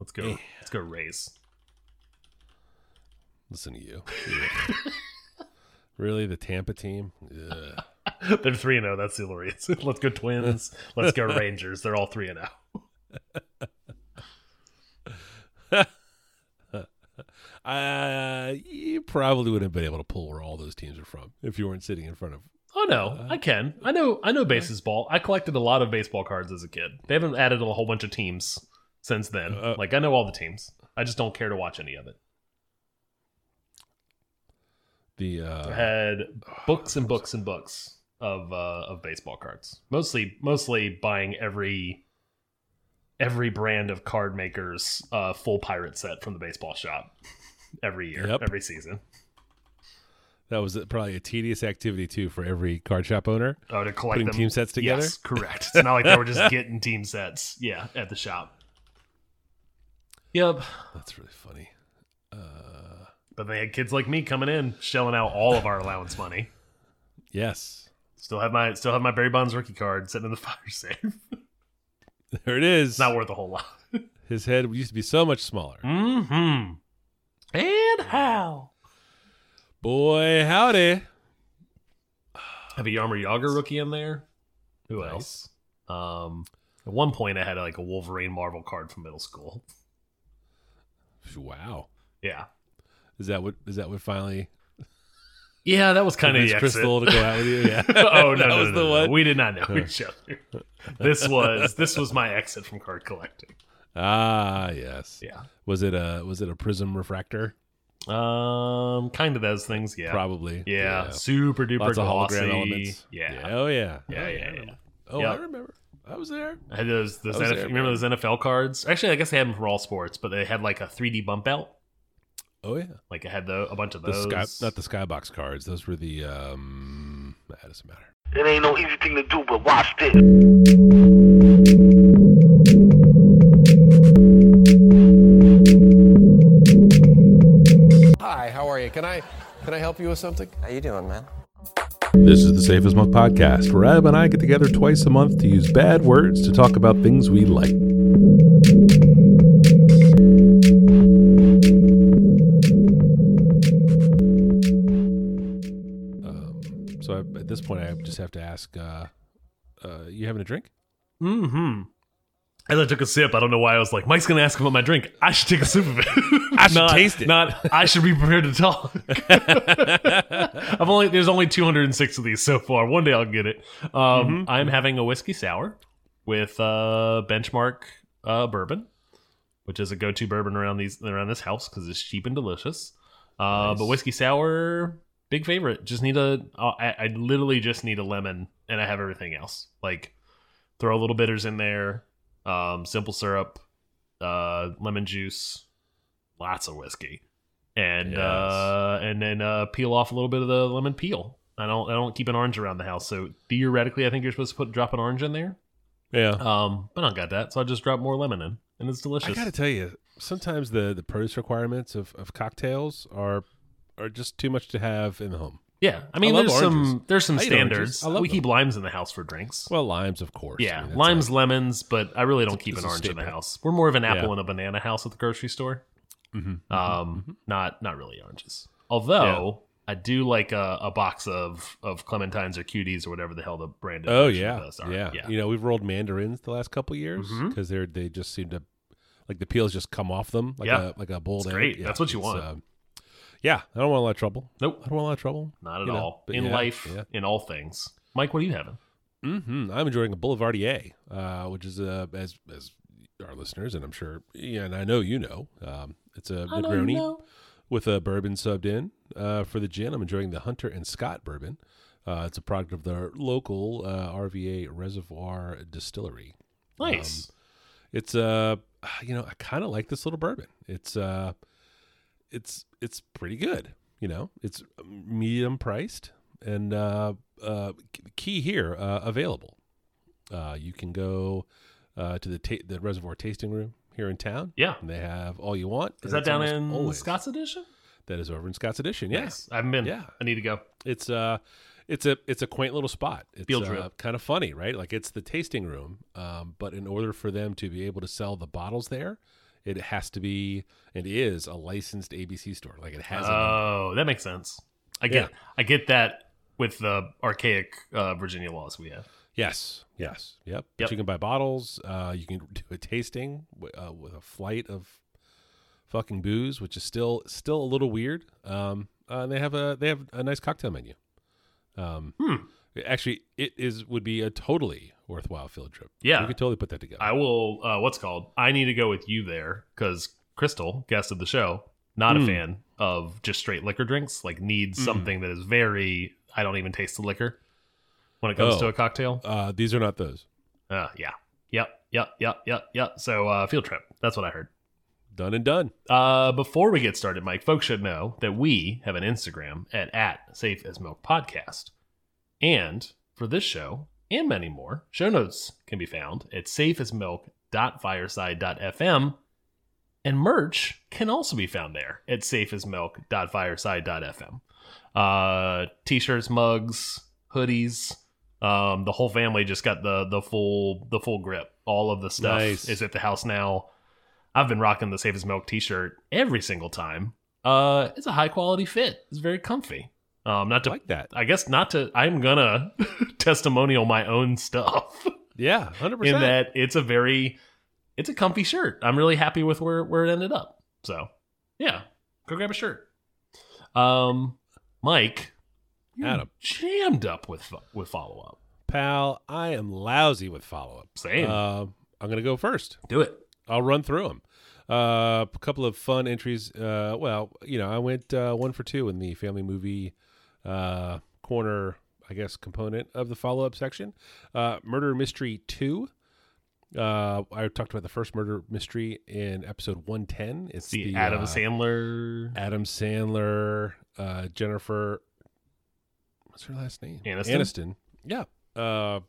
Let's go. Let's go Rays. Listen to you. Yeah. really, the Tampa team? Ugh. They're three and zero. That's the only. Let's go Twins. Let's go Rangers. They're all three and zero. Uh, you probably wouldn't have been able to pull where all those teams are from if you weren't sitting in front of. Oh no, I can. I know. I know baseball. I collected a lot of baseball cards as a kid. They haven't added a whole bunch of teams since then. Uh, like I know all the teams. I just don't care to watch any of it. The I uh, had books and books and books of uh, of baseball cards. Mostly, mostly buying every every brand of card makers uh, full pirate set from the baseball shop every year, Yep. every season. that was probably a tedious activity too for every card shop owner. Oh, to collect Putting them. team sets together? Yes, correct. It's not like they were just getting team sets. Yeah, at the shop. Yep. That's really funny. Uh, But they had kids like me coming in, shelling out all of our allowance money. yes, Still have my still have my Barry Bonds rookie card sitting in the fire safe. there it is. It's not worth a whole lot. His head used to be so much smaller. Mm-hmm. And how? Boy, howdy. Have a Jaromir Jagr rookie in there. Who Nice. else? Um, at one point, I had like a Wolverine Marvel card from middle school. Wow. Yeah, Is that what? Is that what finally? yeah, that was kind of. Crystal to go out with you. Yeah. oh no, that no, was no, the no, one. We did not know each other. This was this was my exit from card collecting. Ah, yes. Yeah. Was it a was it a prism refractor? Um, kind of those things. Yeah. Probably. Yeah. Super duper Lots of hologram elements. Yeah. Oh yeah. Yeah, oh, yeah, yeah. Oh, Yeah. I remember. I was there. I had those. those I NFL, there, remember those NFL cards? Actually, I guess they had them for all sports, but they had like a 3D bump out. Oh yeah. Like it had the, a bunch of The those. sky, not the skybox cards. Those were the um. That doesn't matter. It ain't no easy thing to do, but watch this. Hi, how are you? Can I can I help you with something? How you doing, man? This is the Safe as Milk podcast, where Adam and I get together twice a month to use bad words to talk about things we like. Um, so I, at this point, I just have to ask: uh, uh, You having a drink? Mm-hmm. As I took a sip, I don't know why I was like, Mike's gonna ask about my drink. I should take a sip of it. I should not, taste it. Not I should be prepared to talk. I've only there's only 206 of these so far. One day I'll get it. Um, Mm-hmm. I'm having a whiskey sour with uh, benchmark uh, bourbon, which is a go-to bourbon around these around this house because it's cheap and delicious. Uh, But whiskey sour, big favorite. Just need a. Uh, I, I literally just need a lemon, and I have everything else. Like throw a little bitters in there, um, simple syrup, uh, lemon juice, lots of whiskey, and Yes. uh, and then uh, peel off a little bit of the lemon peel. I don't I don't keep an orange around the house, so theoretically, I think you're supposed to put drop an orange in there. Yeah. Um, but I don't got that, so I just drop more lemon in, and it's delicious. I got to tell you, sometimes the the produce requirements of, of cocktails are are just too much to have in the home. Yeah, I mean, I there's some there's some I standards. I love We them. keep limes in the house for drinks. Well, limes, of course. I yeah, mean, limes, a- lemons, but I really don't keep an orange in the house. We're more of an apple Yeah. and a banana house at the grocery store. Mhm, mhm, Um, mhm. not not really oranges. Although I do like a, a box of of clementines or cuties or whatever the hell the brand. Oh yeah, yeah, yeah. You know, we've rolled mandarins the last couple years because they're they just seem to like the peels just come off them like Yeah. a like a boiled It's egg. great. Yeah, That's what you want. um, yeah, I don't want a lot of trouble. Nope, I don't want a lot of trouble. not at you all. but in yeah, life, yeah. in all things. Mike, what are you having? Mm-hmm. I'm enjoying a Boulevardier, uh, which is uh, as as our listeners and I'm sure, yeah, and I know you know, um, it's a Negroni with a bourbon subbed in. Uh, for the gin, I'm enjoying the Hunter and Scott bourbon. Uh, it's a product of the local uh, RVA Reservoir Distillery. Nice. It's uh, you know, I kind of like this little bourbon. It's uh, it's it's pretty good. You know, it's medium priced and uh, uh, key here uh, available. Uh, you can go uh, to the ta- the Reservoir Tasting Room here in town. yeah. And they have all you want. Is that down in always- Scott's Addition? That is over in Scott's Addition. Yes, Nice. I haven't been. Yeah. I need to go. it's uh it's a it's a quaint little spot. It's Field uh, kind of funny, right? Like it's the tasting room, um, but in order for them to be able to sell the bottles there, it has to be it is a licensed ABC store. Like it has. a Oh, that makes sense. I get Yeah. I get that with the archaic uh, Virginia laws we have. Yes. Yes. Yep. But you can buy bottles. Uh, you can do a tasting uh, with a flight of fucking booze, which is still still a little weird. Um, uh, they have a they have a nice cocktail menu. Um, Hmm. Actually, it is would be a totally worthwhile field trip. Yeah. we could totally put that together. I will. Uh, what's called? I need to go with you there because Crystal, guest of the show, not a Mm. fan of just straight liquor drinks. Like needs Mm. something that is very. I don't even taste the liquor when it comes Oh. to a cocktail. uh, these are not those. Uh, yeah. Yep. Yep. Yep. Yep. Yep. So uh, field trip. That's what I heard. Done and done. Uh, before we get started, Mike, folks should know that we have an Instagram at, at Safe as Milk Podcast. And for this show and many more, show notes can be found at safeasmilk.fireside.fm. And merch can also be found there at safeasmilk.fireside.fm. Uh, t-shirts, mugs, hoodies. Um, the whole family just got the the full the full grip. All of the stuff Nice. is at the house now. I've been rocking the Safe as Milk t-shirt every single time. Uh, it's a high quality fit. It's very comfy. Um, not to like that. I guess not to. I'm gonna testimonial my own stuff Yeah, hundred percent. in that it's a very, it's a comfy shirt. I'm really happy with where where it ended up. So, yeah, go grab a shirt. Um, Mike, Adam. jammed up with with follow up. Pal, I am lousy with follow up. Same. Uh, I'm gonna go first. Do it. I'll run through them. Uh, a couple of fun entries. Uh, well, you know, I went uh, one for two in the family movie uh, corner, I guess, component of the follow up section. Uh, Murder Mystery 2. Uh, I talked about the first murder mystery in episode 110. It's The, the, Adam uh, Sandler. Adam Sandler, uh, Jennifer. What's her last name? Aniston? Aniston. Yeah. Uh,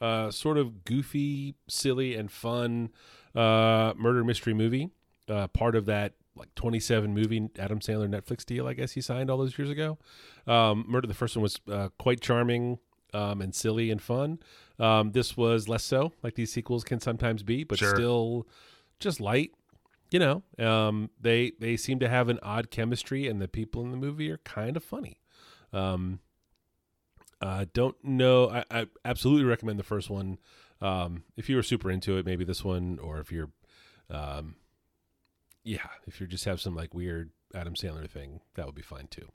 uh, sort of goofy, silly, and fun uh, murder mystery movie. Uh, part of that like 27 movie Adam Sandler Netflix deal, I guess he signed all those years ago. Um, murder. The first one was uh, quite charming um, and silly and fun. Um, this was less so, like these sequels can sometimes be, but Sure. still just light you know um, they they seem to have an odd chemistry and the people in the movie are kind of funny um, uh, don't know I, I absolutely recommend the first one um, if you were super into it maybe this one or if you're um, yeah if you just have some like weird adam sandler thing that would be fine too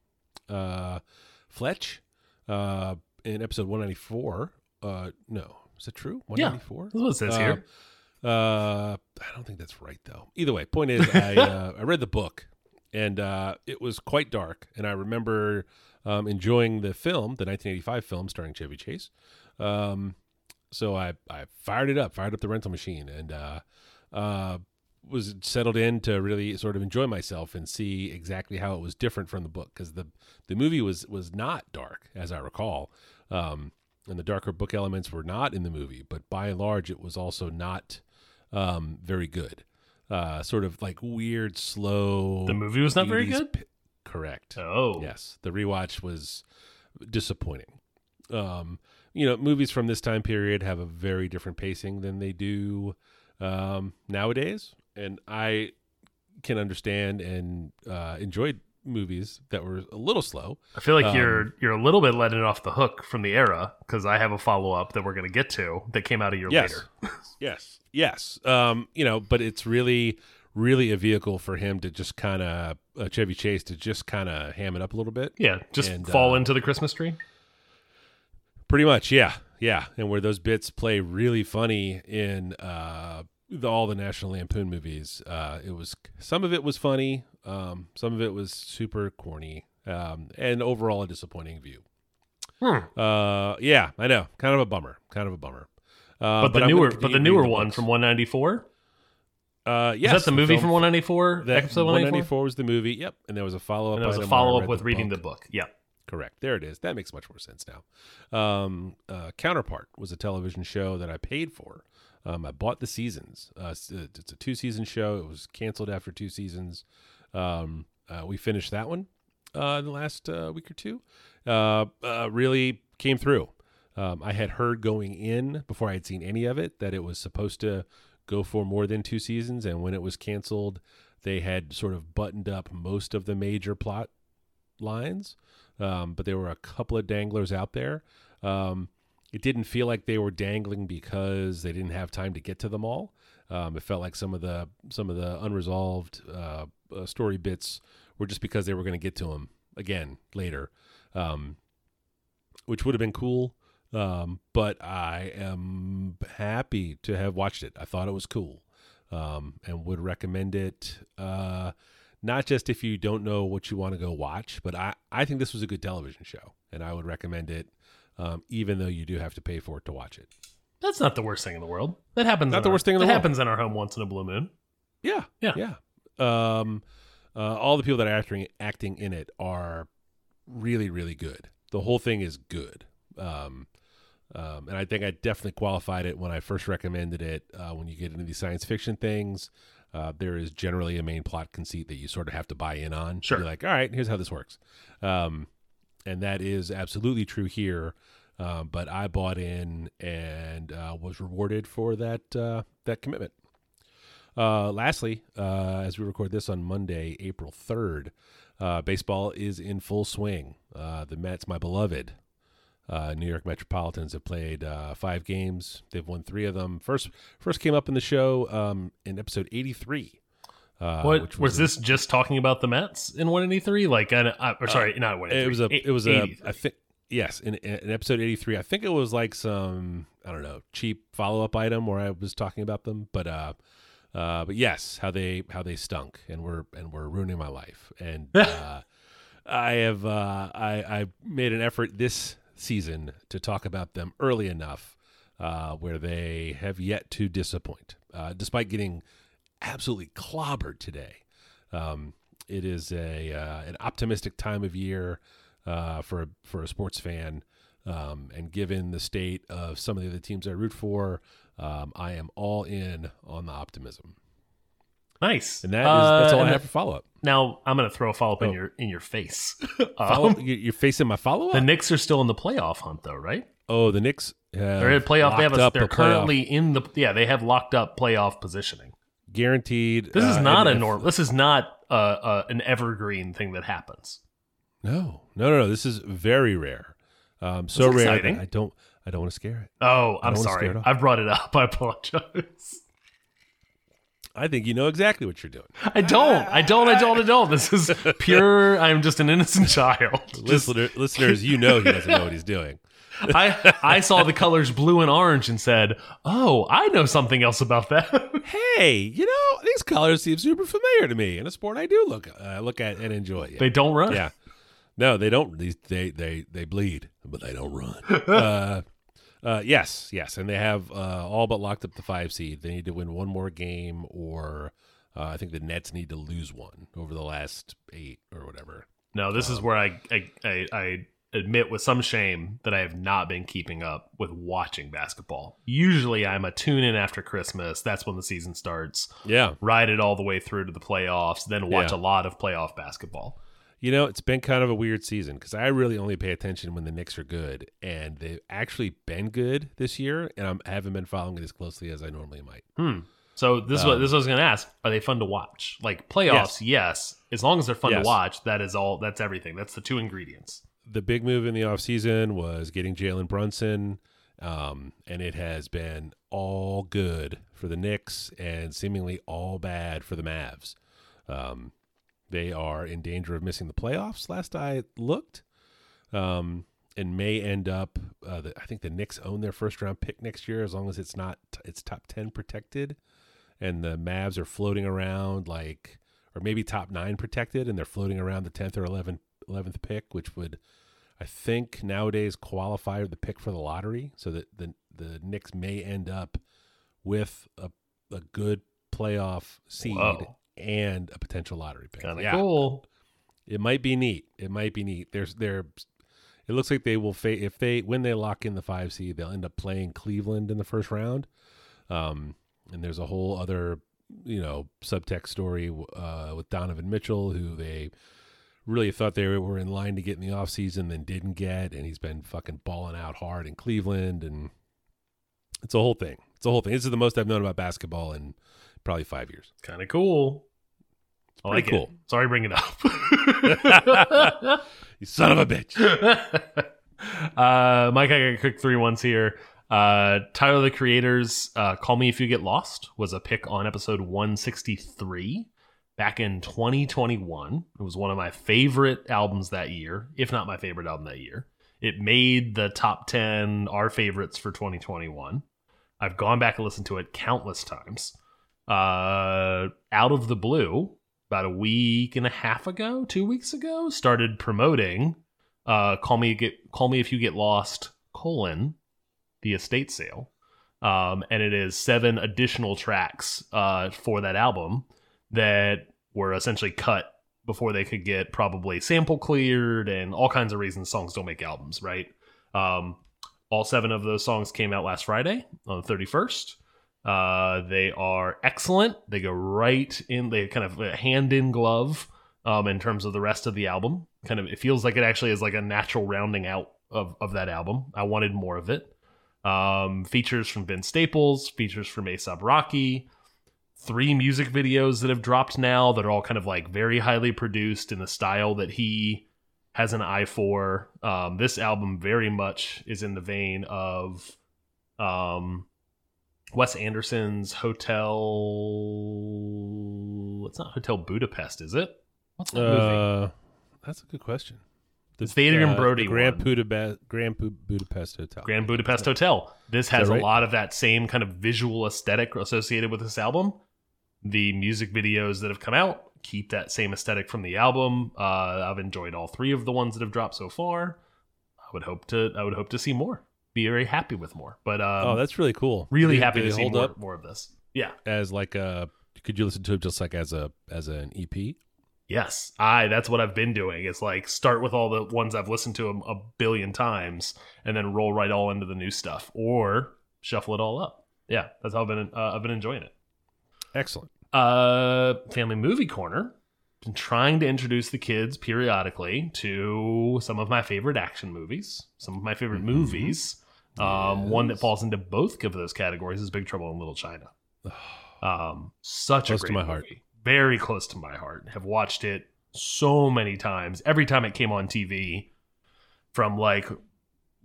uh, fletch uh, in episode 194 uh, no is that true 194 That's what it says uh, here. Uh, I don't think that's right though. Either way, point is, I uh, I read the book, and uh, it was quite dark. And I remember um, enjoying the film, the 1985 film starring Chevy Chase. Um, so I I fired it up, fired up the rental machine, and uh, uh, was settled in to really sort of enjoy myself and see exactly how it was different from the book because the the movie was was not dark as I recall. Um, and the darker book elements were not in the movie, but by and large, it was also not um, very good. Uh, sort of like weird, slow. The movie was not very good? pi- correct. Oh, Yes, the rewatch was disappointing. Um, you know, movies from this time period have a very different pacing than they do um, nowadays, and I can understand and uh, enjoyed movies that were a little slow. I feel like Um, you're you're a little bit letting it off the hook from the era because I have a follow up that we're going to get to that came out a year Yes. later. Yes, yes. Um, you know, but it's really, really a vehicle for him to just kind of uh, Chevy Chase to just kind of ham it up a little bit. Yeah, just And, fall uh, into the Christmas tree. Pretty much, yeah, yeah. And where those bits play really funny in uh, the, all the National Lampoon movies, uh, it was some of it was funny, um, some of it was super corny, um, and overall a disappointing view. Hmm. Uh, yeah, I know, kind of a bummer, kind of a bummer. Uh, But the newer, but the newer the one books. from 194. uh, yes, Is that the movie film- from 194? That episode 194 was the movie. Yep, and there was a follow up. And there was a follow up with reading the book. Yep. Correct. There it is. That makes much more sense now. Um, uh, Counterpart was a television show that I paid for. Um, I bought the seasons. Uh, it's a- two season show. It was canceled after two seasons. Um, uh, we finished that one uh, the last uh, week or two. Uh, uh, really came through. Um, I had heard going in before I had seen any of it that it was supposed to go for more than two seasons, and when it was canceled, they had sort of buttoned up most of the major plot lines, um, but there were a couple of danglers out there. Um, it didn't feel like they were dangling because they didn't have time to get to them all. Um, it felt like some of the some of the unresolved uh, uh, story bits were just because they were going to get to them again later, um, which would have been cool. Um, but I am happy to have watched it. I thought it was cool, um, and would recommend it. Uh, not just if you don't know what you want to go watch, but I, I think this was a good television show, and I would recommend it, um, even though you do have to pay for it to watch it. That's not the worst thing in the world. That happens. Not the our- worst thing in the that world. happens in our home once in a blue moon. Yeah, Yeah. yeah. Um, uh, all the people that are acting acting in it are really, really good. The whole thing is good. Um, um, and I think I definitely qualified it when I first recommended it. Uh, when you get into these science fiction things, uh, there is generally a main plot conceit that you sort of have to buy in on. Sure. You're like, all right, here's how this works. Um, and that is absolutely true here. Um, but I bought in and uh, was rewarded for that uh, that commitment. Uh, lastly, uh, as we record this on Monday, April 3rd, uh, baseball is in full swing. Uh, the Mets, my beloved uh, New York Metropolitans, have played uh, five games. They've won three of them. First, first came up in the show um, in episode 83. Uh, what which was, a- this? Just talking about the Mets in one eighty three? Like, I, I, or sorry, not one. Uh, It was a. It was a. I think. Yes, in, in episode 83, I think it was like some I don't know cheap follow up item where I was talking about them, but uh, uh, but yes, how they how they stunk and were and were ruining my life, and uh, I have uh, I I made an effort this season to talk about them early enough uh, where they have yet to disappoint, uh, despite getting absolutely clobbered today. Um, it is a uh, an optimistic time of year uh, for a, for a sports fan, um, and given the state of some of the other teams I root for, um, I am all in on the optimism. nice. And that is that's Uh, all I have for follow up. Now I'm going to throw a follow up in Oh. your in your face. Follow, um, you- you're facing my follow up. the. Knicks are still in the playoff hunt, though, right? Oh, the Knicks. They're in playoff. They have a, they're a playoff currently in the yeah. They have locked up playoff positioning. Guaranteed. This is uh, not a norm. This is not uh, uh, an evergreen thing that happens. No, no, no, no. This is very rare. Um, so That's rare exciting. that I don't. I don't want to scare it. Oh, I'm sorry. scare it off. I brought it up. I apologize. I think you know exactly what you're doing. I don't. I don't. I don't. I don't. This is pure. I'm just an innocent child. Listener, listeners, you know he doesn't know what he's doing. I I saw the colors blue and orange and said, "Oh, I know something else about that." Hey, you know these colors seem super familiar to me in a sport I do look uh, look at and enjoy. Yeah. they don't run. yeah. No, they don't. These they they they bleed, but they don't run. uh, uh, yes, yes, and they have uh, all but locked up the five seed. They need to win one more game, or uh, I think the Nets need to lose one over the last eight or whatever. No, this is where I, I I I admit with some shame that I have not been keeping up with watching basketball. Usually, I'm a tune in after Christmas. That's when the season starts. Yeah, Ride it all the way through to the playoffs, then watch Yeah. a lot of playoff basketball. You know, it's been kind of a weird season because I really only pay attention when the Knicks are good, and they've actually been good this year, and I'm, I haven't been following it as closely as I normally might. Hmm. So this is what Um, this is what I was going to ask: Are they fun to watch? Like playoffs, yes. As long as they're fun Yes. to watch, that is all. That's everything. That's the two ingredients. The big move in the offseason was getting Jalen Brunson, um, and it has been all good for the Knicks and seemingly all bad for the Mavs. Um, they are in danger of missing the playoffs. Last I looked, um, and may end up. Uh, the, I think the Knicks own their first round pick next year, as long as it's not it's top ten protected, and the Mavs are floating around like, or maybe top nine protected, and they're floating around the tenth or eleventh eleventh pick, which would, I think, nowadays qualify the pick for the lottery, so that the the Knicks may end up with a a good playoff seed Whoa. and a potential lottery pick. Kind of Yeah. cool. It might be neat. It might be neat. There's there. It looks like they will fa- if they when they lock in the five seed, they'll end up playing Cleveland in the first round. Um, and there's a whole other you know subtext story uh, with Donovan Mitchell, who they really thought they were in line to get in the offseason, then didn't get, and he's been fucking balling out hard in Cleveland, and it's a whole thing. It's a whole thing. This is the most I've known about basketball in probably five years. Kind of cool. I pretty like cool. it. Sorry, bring it up. You son of a bitch. uh, Mike, I got a quick three ones here. Uh, Tyler the Creator's uh, "Call Me If You Get Lost" was a pick on episode 163 back in 2021. It was one of my favorite albums that year, if not my favorite album that year. It made the top 10 our favorites for 2021. I've gone back and listened to it countless times. Uh, out of the blue, about a week and a half ago, two weeks ago, started promoting uh, "Call Me Get Call Me If You Get Lost: colon the estate sale." Um, and it is seven additional tracks uh, for that album that were essentially cut before they could get probably sample cleared and all kinds of reasons songs don't make albums, right? Um, all seven of those songs came out last Friday on the 31st. Uh, they are excellent. They go right in, they kind of uh, hand in glove um, in terms of the rest of the album. Kind of, it feels like it actually is like a natural rounding out of, of that album. I wanted more of it. Um, features from Vince Staples, features from A$AP Rocky, three music videos that have dropped now that are all kind of like very highly produced in the style that he has an eye for. Um, this album very much is in the vein of um, Wes Anderson's Hotel. It's not Hotel Budapest, is it? What's that movie? Uh, that's a good question. The, It's the Adrien uh, Brody the Grand. Budapest, Grand Budapest Hotel. Grand Budapest Hotel. This has right? a lot of that same kind of visual aesthetic associated with this album. The music videos that have come out keep that same aesthetic from the album. Uh, I've enjoyed all three of the ones that have dropped so far. I would hope to. I would hope to see more. Be very happy with more. But um, oh, that's really cool. really Do- happy do to they see hold more, up more of this. Yeah. as like a. Could you listen to it just like as a as an EP? Yes, I. That's what I've been doing. It's like start with all the ones I've listened to a, a billion times, and then roll right all into the new stuff, or shuffle it all up. Yeah, that's how I've been. Uh, I've been enjoying it. Excellent. Uh, family movie corner. Been trying to introduce the kids periodically to some of my favorite action movies, some of my favorite Mhm. movies. Um, one that falls into both of those categories is Big Trouble in Little China. Um, such Close a to great my heart. movie. Very close to my heart. Have watched it so many times. Every time it came on TV, from like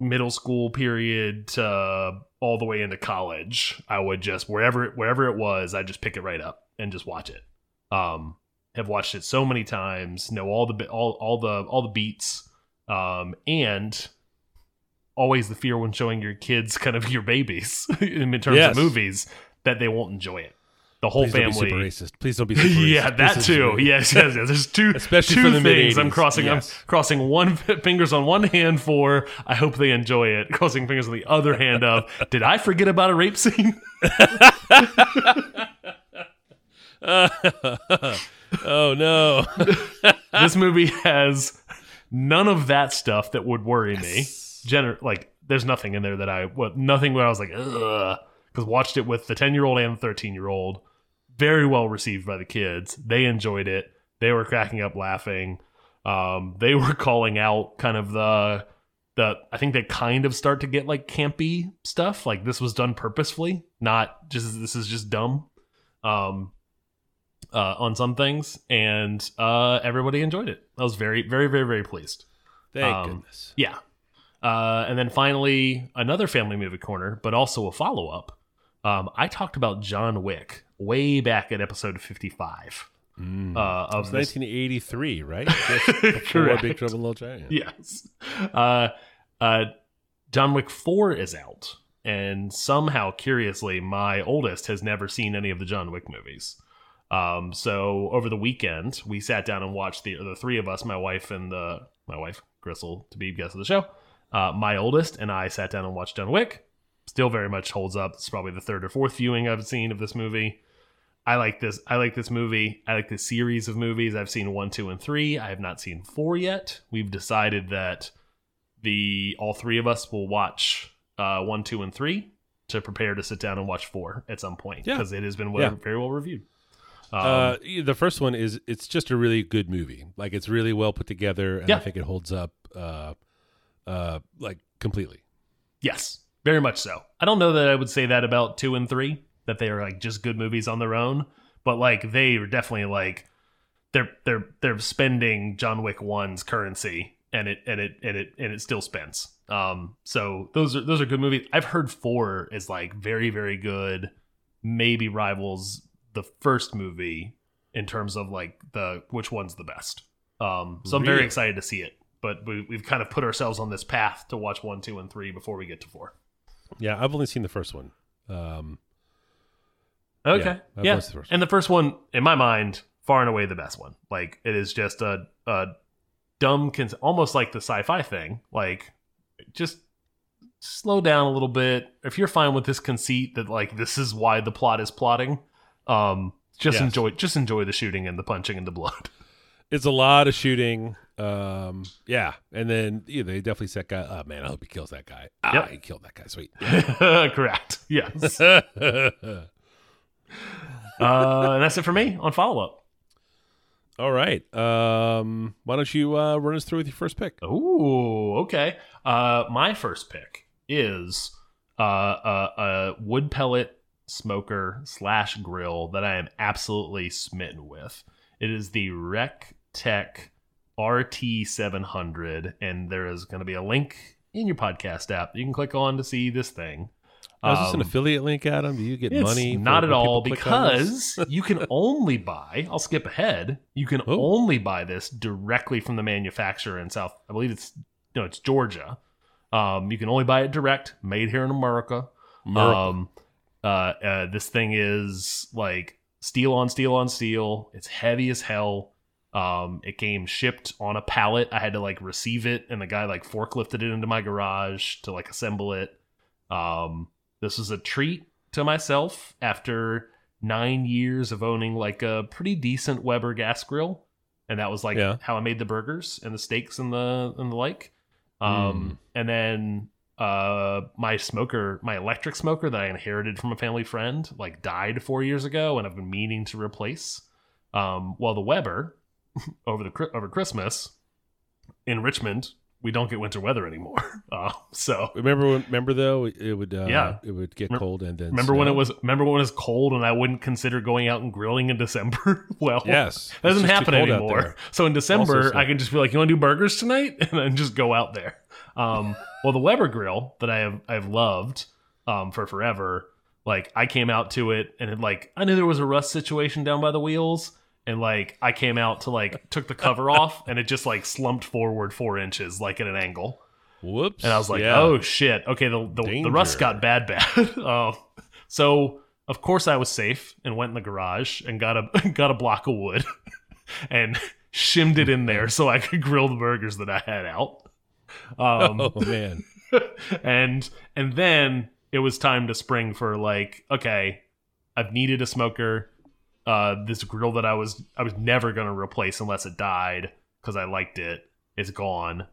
middle school period to all the way into college, I would just wherever wherever it was, I just pick it right up and just watch it. Um, have watched it so many times, know all the all all the all the beats, um, and always the fear when showing your kids kind of your babies in terms Yes. of movies that they won't enjoy it. The whole Please don't be family. super racist. Please don't be super racist. yeah, that Please too. Yes, yes, yes. There's two, Especially two for the things I'm crossing. Yes. I'm crossing one fingers on one hand for I hope they enjoy it. Crossing fingers on the other hand of did I forget about a rape scene? oh no. this movie has none of that stuff that would worry me. Gener- like there's nothing in there that I what nothing where I was like ugh because watched it with the 10 year old and the 13 year old. Very well received by the kids. They enjoyed it. They were cracking up laughing. Um, they were calling out kind of the the I think they kind of start to get like campy stuff. Like this was done purposefully, not just this is just dumb. Um, uh, on some things, and uh, everybody enjoyed it. I was very, very, very, very pleased. Thank Um, goodness. Yeah. Uh, and then finally, another family movie corner, but also a follow up. Um, I talked about John Wick way back at episode 55 Mm. uh, of this 1983, right? Just before Correct. Big Trouble in Little China. yes. Uh, uh, John Wick 4 is out. And somehow, curiously, my oldest has never seen any of the John Wick movies. Um, so over the weekend, we sat down and watched the the three of us, my wife and the my wife Crystal, to be guest of the show. Uh, my oldest and I sat down and watched John Wick. Still very much holds up. It's probably the third or fourth viewing I've seen of this movie. I like this. I like this movie. I like this series of movies. I've seen one, two, and three. I have not seen four yet. We've decided that the all three of us will watch uh, one, two, and three to prepare to sit down and watch four at some point Yeah. because it has been well, Yeah. very well reviewed. Um, Uh, the first one is it's just a really good movie. Like it's really well put together, and Yeah. I think it holds up, uh, uh, like completely. yes, very much so. I don't know that I would say that about two and three that they are like just good movies on their own, but like they are definitely like they're they're they're spending John Wick one's currency and it and it and it and it still spends. Um, so those are those are good movies. I've heard four is like very very good, maybe rivals the first movie in terms of like the which one's the best. Um, so I'm very Really? excited to see it. But we, we've kind of put ourselves on this path to watch one, two, and three before we get to four. Yeah, I've only seen the first one. Um, Okay. Yeah, Yeah. the and the first one, in my mind, far and away the best one. Like it is just a a dumb, almost like the sci-fi thing. Like just slow down a little bit. If you're fine with this conceit that like this is why the plot is plotting, um, just Yes. enjoy just enjoy the shooting and the punching and the blood. it's a lot of shooting. Um, yeah, and then yeah, they definitely set guy. Oh man, I hope he kills that guy. Ah, Yep. he killed that guy. Sweet. Correct. Yes. uh, and that's it for me on follow up. All right. Um, why don't you uh, run us through with your first pick? Ooh, okay. Uh, my first pick is uh, a, a wood pellet smoker slash grill that I am absolutely smitten with. It is the Rec Tech RT700, and there is going to be a link in your podcast app you can click on to see this thing. Oh, is this an Um, affiliate link, Adam? Do you get money? not at all people click on this? because you can only buy. I'll skip ahead. You can Oh. only buy this directly from the manufacturer in South. I believe it's no, it's Georgia. Um, you can only buy it direct, made here in America. America. Um, uh, uh, this thing is like steel on steel on steel. It's heavy as hell. Um, it came shipped on a pallet. I had to like receive it, and the guy like forklifted it into my garage to like assemble it. Um, this was a treat to myself after nine years of owning like a pretty decent Weber gas grill, and that was like Yeah. how I made the burgers and the steaks and the and the like. Um, and then uh, my smoker, my electric smoker that I inherited from a family friend, like died four years ago, and I've been meaning to replace. Um, well, the Weber over the over Christmas in Richmond, we don't get winter weather anymore. Uh, so Remember when? Remember though, it would. Uh, Yeah. it would get Rem- cold and then. remember when it was remember when it was cold and I wouldn't consider going out and grilling in December? well, Yes, that doesn't It's just too happen happen cold out anymore. So in December, so- I can just be like, "You want to do burgers tonight?" and then just go out there. Um, well, the Weber grill that I have I've loved um, for forever. Like I came out to it and it like I knew there was a rust situation down by the wheels. And like I came out to like took the cover off and it just like slumped forward four inches like at an angle. Whoops! And I was like, yeah. oh shit. Okay, the the, the rust got bad bad. uh, so of course I was safe and went in the garage and got a got a block of wood and shimmed it in there so I could grill the burgers that I had out. Um, oh man, and and then it was time to spring for like, okay, I've needed a smoker. Uh, this grill that I was I was never gonna replace unless it died because I liked it. It's gone.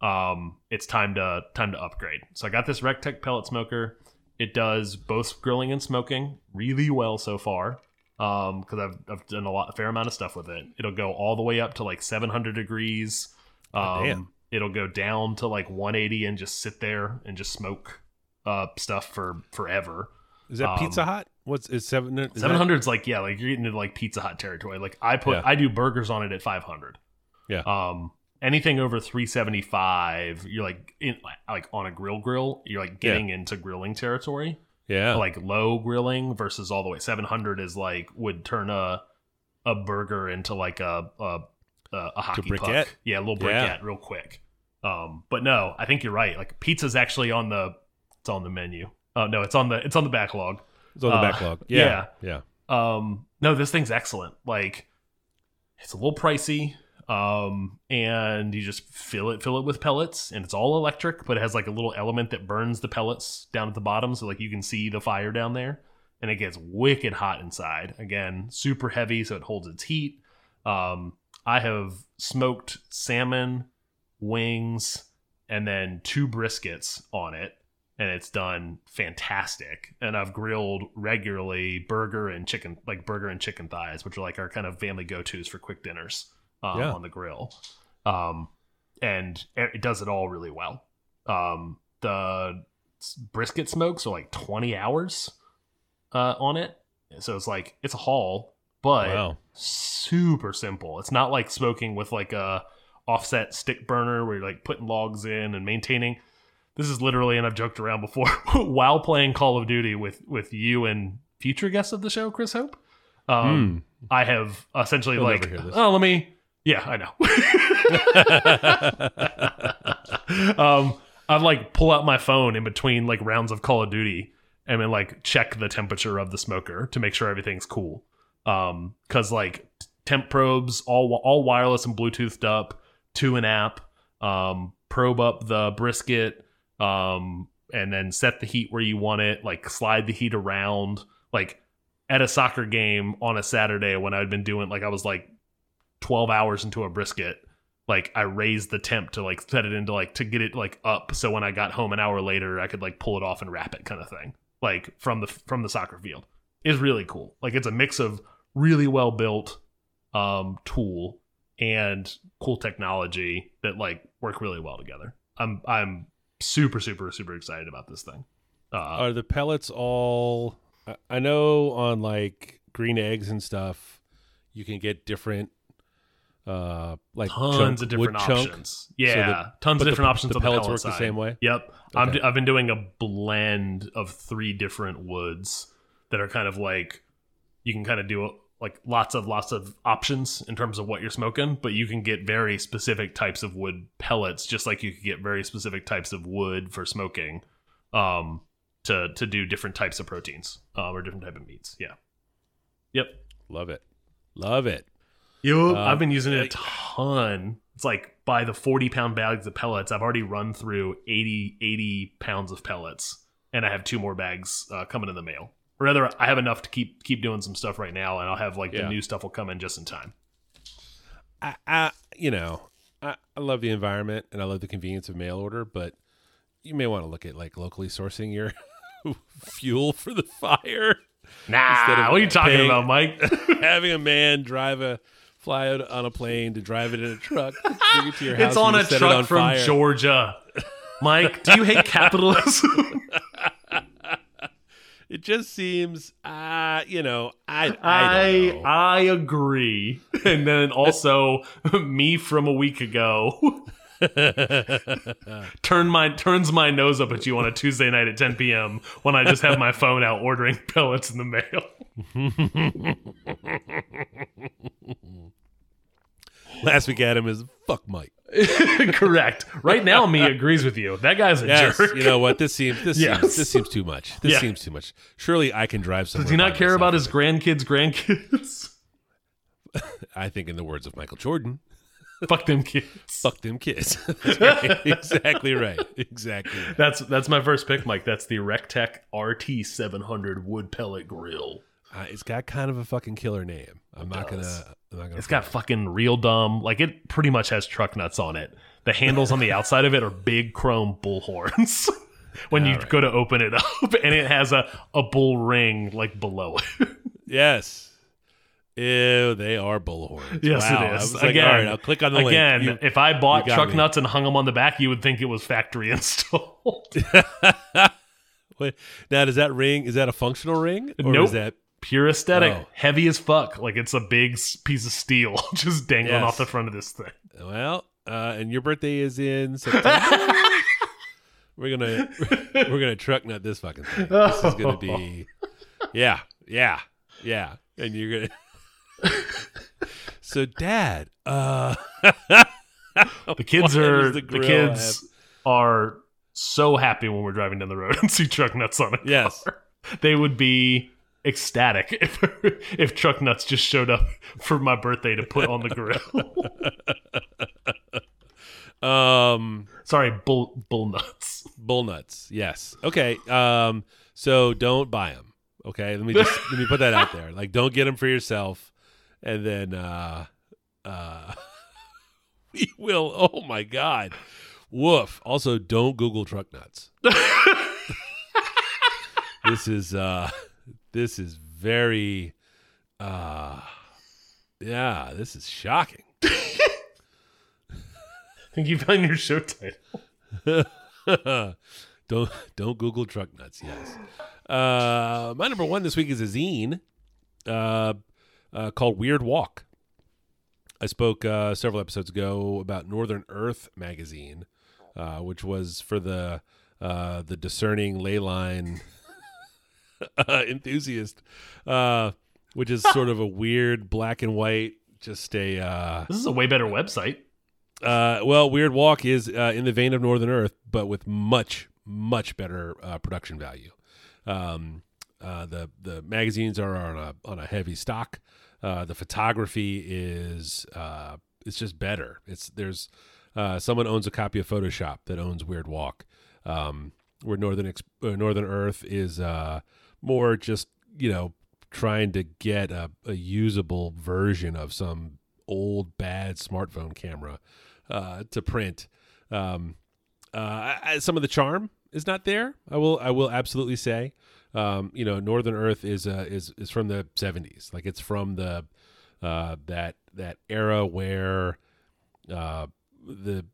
Um, it's time to time to upgrade. So I got this Recteq pellet smoker. It does both grilling and smoking really well so far. Um, because I've I've done a lot a fair amount of stuff with it. It'll go all the way up to like 700 degrees. Um, God damn. it'll go down to like 180 and just sit there and just smoke uh stuff for forever. Is that um, Pizza Hut? What's is seven? is that- 700's like yeah, like you're getting into like Pizza Hut territory. Like I put Yeah. I do burgers on it at 500. Yeah. Um anything over 375, you're like in like on a grill grill, you're like Yeah. getting into grilling territory. Yeah, Like low grilling versus all the way 700 is like would turn a a burger into like a a a, hockey puck. Yeah, a little Yeah. briquette real quick. Um but no, I think you're right. Like pizza's actually on the it's on the menu. Oh no, it's on the it's on the backlog. it's on the uh, backlog. Yeah, yeah. Um, no, this thing's excellent. Like, it's a little pricey. Um, and you just fill it, fill it with pellets, and it's all electric, but it has like a little element that burns the pellets down at the bottom, so like you can see the fire down there, and it gets wicked hot inside. Again, super heavy, so it holds its heat. Um, I have smoked salmon, wings, and then two briskets on it and it's done fantastic. And I've grilled regularly burger and chicken, like burger and chicken thighs, which are like our kind of family go tos for quick dinners um, Yeah. on the grill. Um, and it does it all really well. Um, the brisket smokes are like 20 hours uh, on it. So it's like it's a haul, but Wow. super simple. It's not like smoking with like a offset stick burner where you're like putting logs in and maintaining. This is literally, and I've joked around before, while playing Call of Duty with with you and future guests of the show, Chris Hope. Um, I have essentially. He'll like, never hear this. oh, let me, yeah, I know. um, I'd like pull out my phone in between like rounds of Call of Duty and then like check the temperature of the smoker to make sure everything's cool. Um, cause like temp probes, all all wireless and Bluetoothed up to an app. Um, probe up the brisket, um, and then set the heat where you want it. Like slide the heat around. Like at a soccer game on a Saturday when I'd been doing like I was like 12 hours into a brisket like I raised the temp to like set it into like to get it like up so when I got home an hour later I could like pull it off and wrap it kind of thing like from the from the soccer field is really cool like it's a mix of really well built um tool and cool technology that like work really well together I'm I'm super super super excited about this thing uh Are the pellets all? I- know on like green eggs and stuff, you can get different, uh, like tons chunk- of different chunk. options. Yeah, the- tons of the- different options. the on pellets pellet work the same way? Yep, I'm, Okay. I've been doing a blend of three different woods that are kind of like you can kind of do like lots of lots of options in terms of what you're smoking, but you can get very specific types of wood pellets, just like you could get very specific types of wood for smoking, um, to to do different types of proteins um, or different type of meats. Yeah. Yep. Love it, love it. You. Um, I've been using it a ton. It's like by the 40 pound bags of pellets, I've already run through 80, 80 pounds of pellets, and I have two more bags uh, coming in the mail. Or rather, I have enough to keep keep doing some stuff right now, and I'll have like Yeah. the new stuff will come in just in time. I, I you know, I, I love the environment and I love the convenience of mail order, but you may want to look at like locally sourcing your fuel for the fire. Nah, what are you talking paying- about, Mike? Having a man drive a fly out on a plane to drive it in a truck, bring it to your house. it's on a truck on from fire. Georgia. Mike, do you hate capitalism? It just seems, uh, you know, I I I know. I agree. And then also me from a week ago turn my turns my nose up at you on a Tuesday night at 10 p.m. when I just have my phone out ordering pellets in the mail. Last week, Adam is fuck Mike. Correct. Right now, me agrees with you. That guy's a Yes, jerk. you know what? This seems this Yes. seems this seems too much. This Yeah. seems too much. Surely I can drive somewhere. Does he not care about his grandkids' grandkids? I think, in the words of Michael Jordan, Fuck them kids. "Fuck them kids." Right. exactly right. Exactly. Right. That's that's my first pick, Mike. That's the Recteq RT700 wood pellet grill. Uh, it's got kind of a fucking killer name. I'm not does. gonna. I'm not gonna. It's got fucking real dumb. Like it pretty much has truck nuts on it. The handles on the outside of it are big chrome bull horns. when you Alright. go to open it up, and it has a a bull ring like below it. yes. Ew, they are bullhorns. yes, wow. it is. like, again, all right, I'll click on the again. link. if I bought truck me. nuts and hung them on the back, you would think it was factory installed. Wait, now, does that ring? Is that a functional ring? Or Nope. is that Pure aesthetic, Oh. heavy as fuck. Like it's a big piece of steel just dangling Yes. off the front of this thing. well? Uh, and your birthday is in September. we're gonna we're gonna truck nut this fucking thing. This is gonna be, yeah, yeah, yeah. And you're gonna. so, Dad, uh, The kids are the, the kids are so happy when we're driving down the road and see truck nuts on it. yes, They would be ecstatic if if truck nuts just showed up for my birthday to put on the grill. um, Sorry, bull bull nuts. bull nuts. Yes. Okay. Um, so don't buy them. Okay. Let me just let me put that out there. Like, don't get them for yourself, and then uh, uh, we will. Oh my god. Woof. Also, don't Google truck nuts. this is uh, this is very uh, yeah. This is shocking. I think you found your show title. Don't don't Google truck nuts. Yes. Uh, my number one this week is a zine uh, uh, called Weird Walk. I spoke uh, several episodes ago about Northern Earth magazine, uh, which was for the uh, the discerning ley line uh, enthusiast, uh, which is sort of a weird black and white, just a uh, This is a way better website. uh, well, Weird Walk is uh, in the vein of Northern Earth, but with much, much better uh, production value. Um, uh, the the magazines are on a on a heavy stock. Uh, the photography is uh, it's just better. It's there's uh, someone owns a copy of Photoshop that owns Weird Walk. Um, where Northern Ex- uh, Northern Earth is uh, more just you know trying to get a, a usable version of some old bad smartphone camera uh, to print. Um, uh, some of the charm is not there. I will I will absolutely say. Um, you know, Northern Earth is uh, is is from the '70s. Like it's from the uh, that that era where uh, the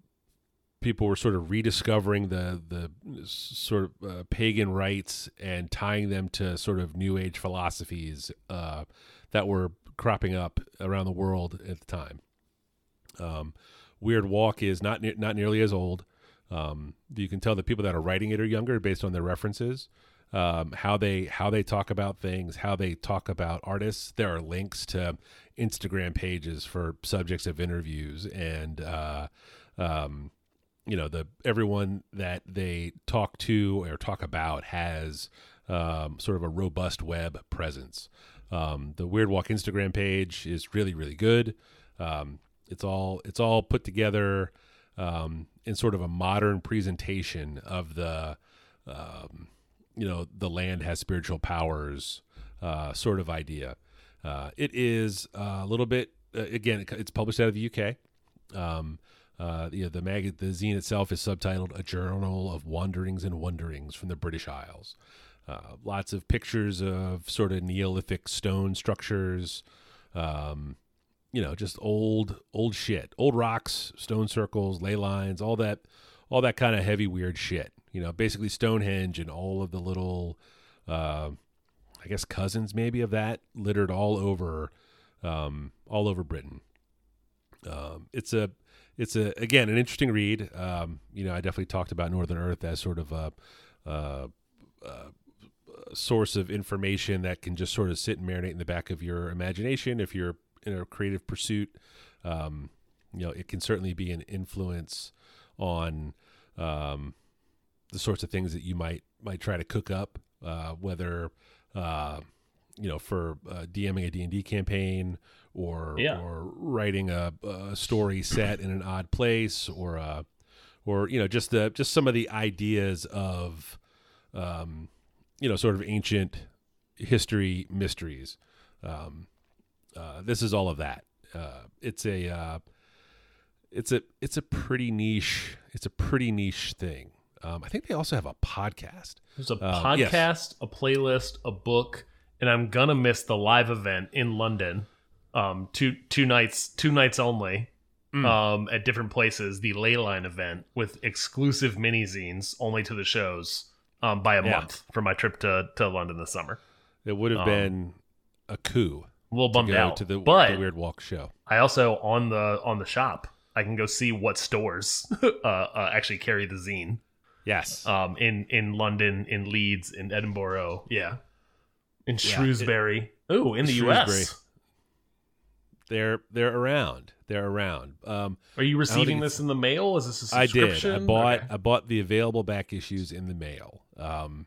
people were sort of rediscovering the the sort of uh, pagan rites and tying them to sort of new age philosophies uh, that were cropping up around the world at the time. Um, Weird Walk is not ne- not nearly as old. Um, you can tell the people that are writing it are younger based on their references, um, how they how they talk about things, how they talk about artists. There are links to Instagram pages for subjects of interviews, and uh, um, you know the everyone that they talk to or talk about has um, sort of a robust web presence. Um, the Weird Walk Instagram page is really really good. Um, it's all it's all put together um, in sort of a modern presentation of the um, you know the land has spiritual powers uh, sort of idea. Uh, it is a little bit uh, again. it- It's published out of the UK. Uh, you know, the mag the zine itself is subtitled "A Journal of Wanderings and Wonderings from the British Isles." Uh, lots of pictures of sort of Neolithic stone structures. Um, you know, just old old shit, old rocks, stone circles, ley lines, all that, all that kind of heavy weird shit. You know, basically Stonehenge and all of the little, uh, I guess cousins maybe of that littered all over, um, all over Britain. Um, it's a, it's a again an interesting read. Um, you know, I definitely talked about Northern Earth as sort of a, uh, uh, source of information that can just sort of sit and marinate in the back of your imagination if you're in a creative pursuit. Um, you know, it can certainly be an influence on um, the sorts of things that you might might try to cook up, uh, whether uh, you know for uh, DMing a D and D campaign or Yeah. or writing a, a story set in an odd place or uh, or you know just the just some of the ideas of um, you know sort of ancient history mysteries. Um, uh, this is all of that. Uh, it's a uh, it's a it's a pretty niche it's a pretty niche thing. Um, I think they also have a podcast. There's a Um, yes. podcast, a playlist, a book, and I'm gonna miss the live event in London. Um, two two nights, two nights only. Mm. Um, at different places, the Leyline event with exclusive mini zines only to the shows. Um, by a Yeah. month for my trip to to London this summer. It would have Um, been a coup A little to bummed go out, to the, but the Weird Walk show. I also on the on the shop. I can go see what stores uh, uh, actually carry the zine. Yes, Um, in in London, in Leeds, in Edinburgh, yeah, in Yeah, it- Shrewsbury. oh, in the Shrewsbury. U.S. they're they're around. They're around. Um, Are you receiving this in the mail? Is this a I did. subscription? I bought Okay. I bought the available back issues in the mail. Um,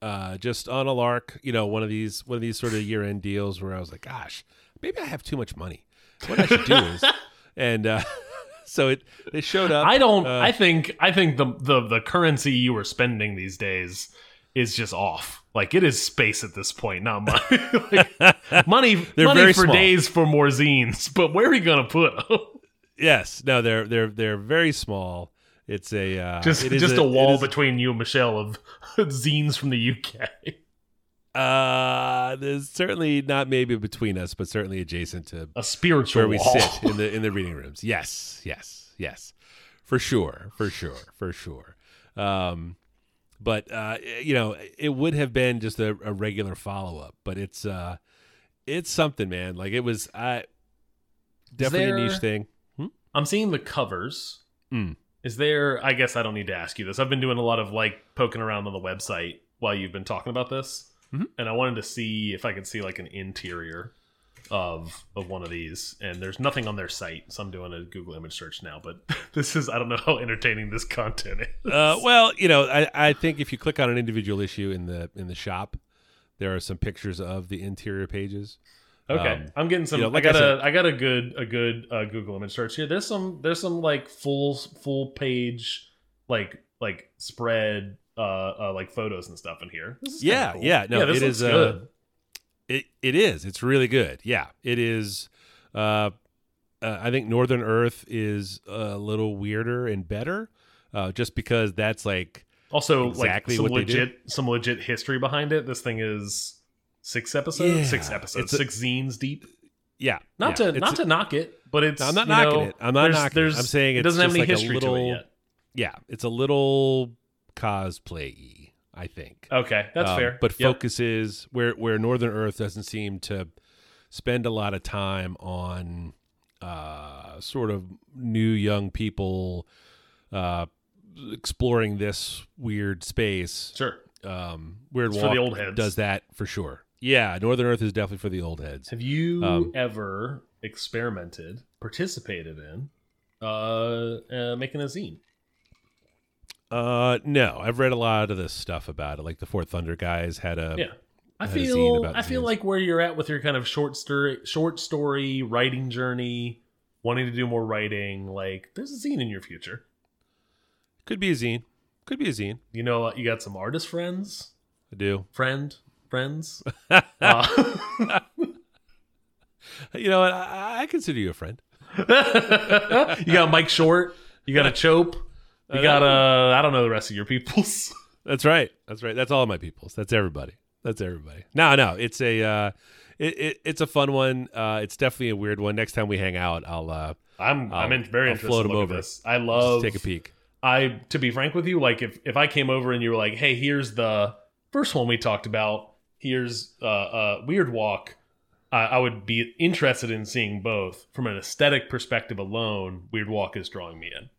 uh, just on a lark, you know, one of these one of these sort of year end deals where I was like, gosh, maybe I have too much money. What I should do is, and uh, so it they showed up. I don't. uh, I think. I think the the the currency you are spending these days is just off. Like it is space at this point, not money. like, money, They're money very for small. days for more zines. But where are you gonna put 'em? yes, no, they're they're they're very small. It's a uh, just it is just a, it wall between you and Michelle of zines from the UK. Uh, there's certainly not maybe between us, but certainly adjacent to A spiritual where we wall. sit in the in the reading rooms. Yes, yes, yes, for sure, for sure, for sure. Um, but uh, you know, it would have been just a, a regular follow up. But it's uh, it's something, man. Like it was, I definitely there- a niche thing. I'm seeing the covers. Mm. Is there? I guess I don't need to ask you this. I've been doing a lot of like poking around on the website while you've been talking about this, Mhm. and I wanted to see if I could see like an interior of of one of these. And there's nothing on their site, so I'm doing a Google image search now. But this is I don't know how entertaining this content is. Uh, well, you know, I, I think if you click on an individual issue in the in the shop, there are some pictures of the interior pages. Okay, Um, I'm getting some. you know, like I I got said- a I got a good a good uh, Google image search here. There's some there's some like full full page like like spread uh, uh like photos and stuff in here. This is Yeah, cool. yeah, no, this it is, uh, good. It it is. It's really good. Yeah, it is. Uh, uh, I think Northern Earth is a little weirder and better, uh, just because that's like also exactly like some what they do. legit some legit history behind it. This thing is six episodes, Yeah, six episodes, it's a- six zines deep. yeah, Not yeah, to it's- not to knock it, but it's No, I'm not knocking know, it. I'm not there's- knocking it. I'm saying it doesn't have any like a history to little- it yet. yeah, it's a little cosplay I think. Okay, that's Um, fair. But Yep. focuses where where Northern Earth doesn't seem to spend a lot of time on uh, sort of new young people uh, exploring this weird space. Sure. Um, Weird for the old heads. does that for sure. Yeah, Northern Earth is definitely for the old heads. Have you Um, ever experimented, participated in, uh, uh, making a zine? Uh, no, I've read a lot of this stuff about it. Like the Fourth Thunder guys had a Yeah. I had a zine feel I feel zines. like where you're at with your kind of short story short story writing journey, wanting to do more writing, like there's a zine in your future. could be a zine, could be a zine. You know, you got some artist friends, I do. friend friends. uh, You know what? I, I consider you a friend. you got Mike Short. You got a Chope. You got uh, I don't know the rest of your peoples. That's right. That's right. That's all of my peoples. That's everybody. That's everybody. No, no, it's a uh, it, it it's a fun one. Uh, it's definitely a weird one. Next time we hang out, I'll uh, I'm I'm I'll- in, very I'll interested float to him over. this. I love just take a peek. I to be frank with you, like if if I came over and you were like, "Hey, here's the first one we talked about. Here's uh, uh Weird Walk." I I would be interested in seeing both from an aesthetic perspective alone. Weird Walk is drawing me in.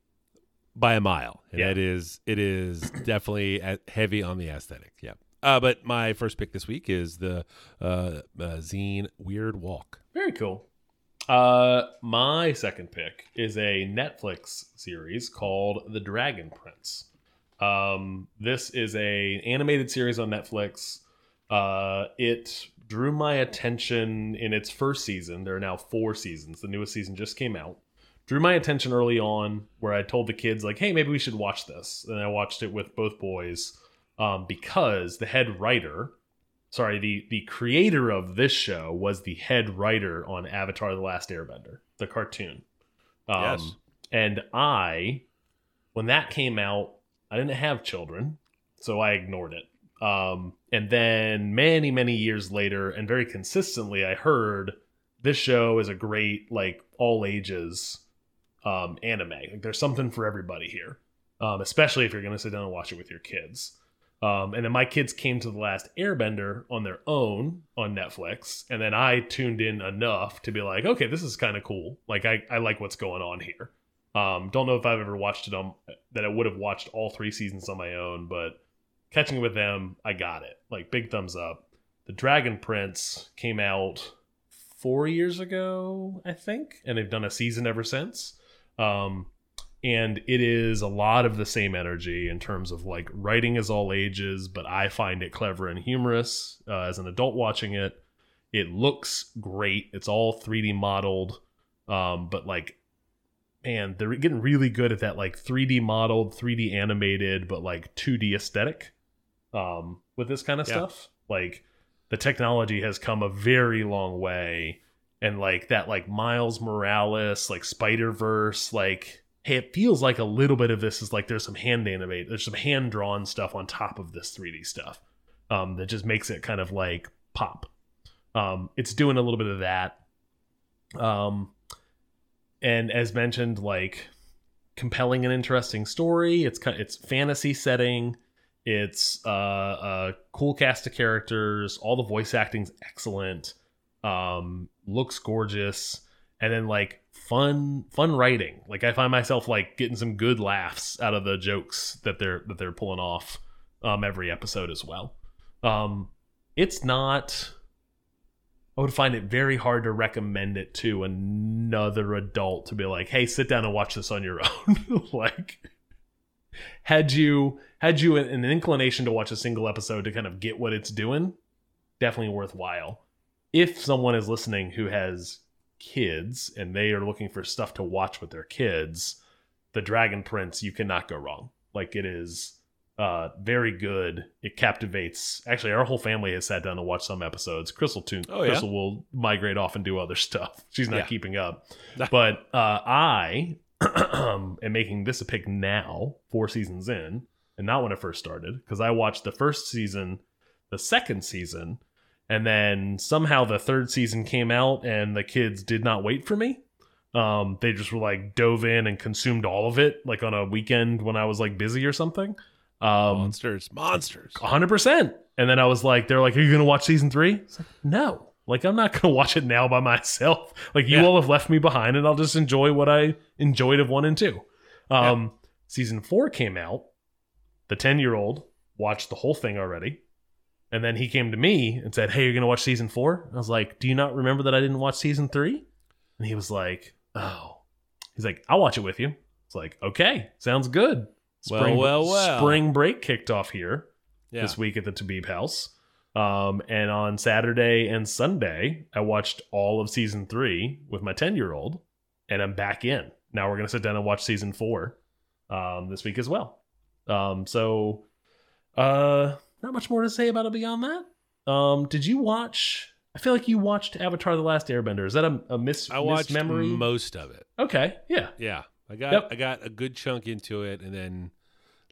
By a mile. And Yeah. it is it is definitely heavy on the aesthetic. Yeah. Uh, but my first pick this week is the uh, uh, zine Weird Walk. Very cool. Uh, my second pick is a Netflix series called The Dragon Prince. Um, this is a animated series on Netflix. Uh, it drew my attention in its first season. There are now four seasons. The newest season just came out. Drew my attention early on, where I told the kids like, "Hey, maybe we should watch this." And I watched it with both boys um, because the head writer sorry the the creator of this show was the head writer on avatar the last airbender the cartoon um, Yes. and i when that came out i didn't have children so i ignored it um, and then many many years later and very consistently i heard this show is a great like all ages um, anime like there's something for everybody here um, especially if you're going to sit down and watch it with your kids um, and then my kids came to the last Airbender on their own on Netflix, and then I tuned in enough to be like, okay, this is kind of cool. Like I, I like what's going on here. Um, don't know if I've ever watched it on that I would have watched all three seasons on my own, but catching with them, I got it. Like big thumbs up. The Dragon Prince came out four years ago, I think, and they've done a season ever since. Um, and it is a lot of the same energy in terms of like writing is all ages but i find it clever and humorous uh, as an adult watching it. It looks great. It's all 3d modeled um, but like man they're getting really good at that like 3d modeled 3d animated but like 2d aesthetic um, with this kind of Yeah. stuff. Like the technology has come a very long way and like that like miles morales like spider verse like hey, it feels like a little bit of this is like there's some hand animate, there's some hand drawn stuff on top of this 3D stuff um, that just makes it kind of like pop. Um, it's doing a little bit of that. Um, and as mentioned, like compelling and interesting story. It's kind it's fantasy setting. It's uh, a cool cast of characters. All the voice acting's excellent. Um, looks gorgeous, and then like fun, fun writing. Like I find myself like getting some good laughs out of the jokes that they're that they're pulling off um, every episode as well. Um, it's not. I would find it very hard to recommend it to another adult to be like, "Hey, sit down and watch this on your own." like, had you had you an, inclination to watch a single episode to kind of get what it's doing, definitely worthwhile. If someone is listening who has kids and they are looking for stuff to watch with their kids, The Dragon Prince, you cannot go wrong. Like it is uh very good it captivates actually our whole family has sat down to watch some episodes crystal too Oh, yeah? crystal will migrate off and do other stuff she's not Yeah. keeping up but uh i am making this a pick now four seasons in and not when it first started because i watched the first season the second season and then somehow the third season came out and the kids did not wait for me um they just were like dove in and consumed all of it like on a weekend when i was like busy or something um monsters, monsters. hundred percent. And then I was like, they're like, are you gonna watch season three? Like, no. Like I'm not gonna watch it now by myself. Like you Yeah. all have left me behind, and I'll just enjoy what I enjoyed of one and two. Um, season four came out. The ten year old watched the whole thing already, and then he came to me and said, "Hey, you're gonna watch season four? I was like, "Do you not remember that I didn't watch season three? And he was like, "Oh." He's like, "I'll watch it with you." It's like, "Okay, sounds good." Well, well, well. Spring break kicked off here Yeah. this week at the Tabib house. Um, and on Saturday and Sunday, I watched all of season three with my 10 year old, and I'm back in. Now we're going to sit down and watch season four um, this week as well. Um, so, uh, not much more to say about it beyond that. Um, did you watch? I feel like you watched Avatar: The Last Airbender. Is that a, a miss? I watched memory? most of it. okay, yeah, Yeah, I got Yep. I got a good chunk into it, and then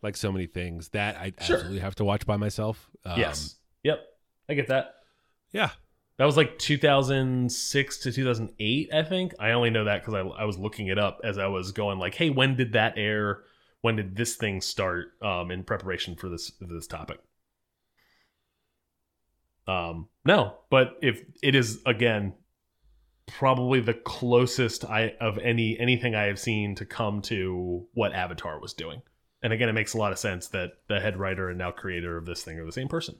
like so many things that I Sure. absolutely have to watch by myself. Um, yes, yep, I get that. Yeah. That was like 2006 to 2008, I think. I only know that because I, I was looking it up as I was going, like, hey, when did that air? When did this thing start um, in preparation for this this topic? Um, no, but if it is again, probably the closest I of any anything I have seen to come to what Avatar was doing. And again, it makes a lot of sense that the head writer and now creator of this thing are the same person.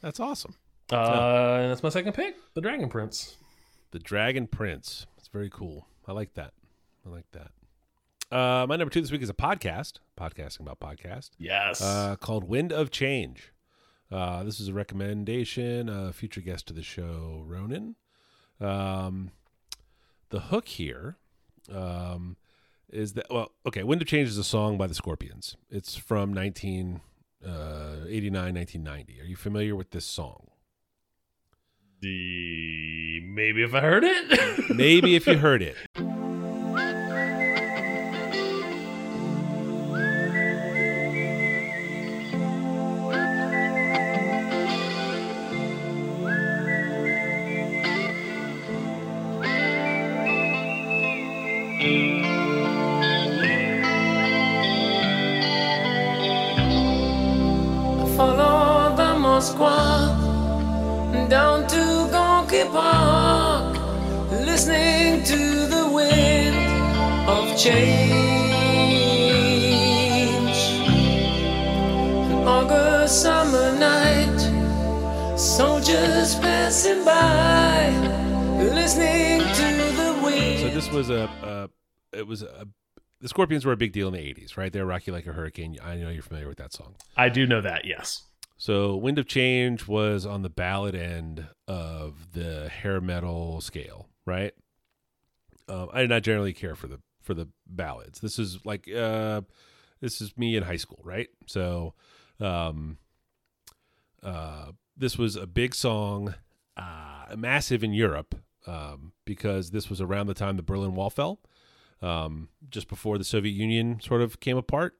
That's awesome. Uh, and that's my second pick, The Dragon Prince. The Dragon Prince. It's very cool. I like that. I like that. Uh, my number two this week is a podcast, podcasting about podcast, Yes. uh, called Wind of Change. Uh, this is a recommendation, a future guest to the show, Ronan. Um, the hook here um, is that, well, okay, Wind of Change is a song by the Scorpions. It's from 1989, 1990. Are you familiar with this song? the maybe if I heard it. Maybe if you heard it. this was a, a it was a the Scorpions were a big deal in the 80s, right? They're Rock You Like a Hurricane. I know you're familiar with that song. I do know that. Yes. So Wind of Change was on the ballad end of the hair metal scale, right? Um, I did not generally care for the for the ballads. This is like uh, this is me in high school, right? So um, uh, this was a big song, uh, massive in Europe um, because this was around the time the Berlin Wall fell, um, just before the Soviet Union sort of came apart.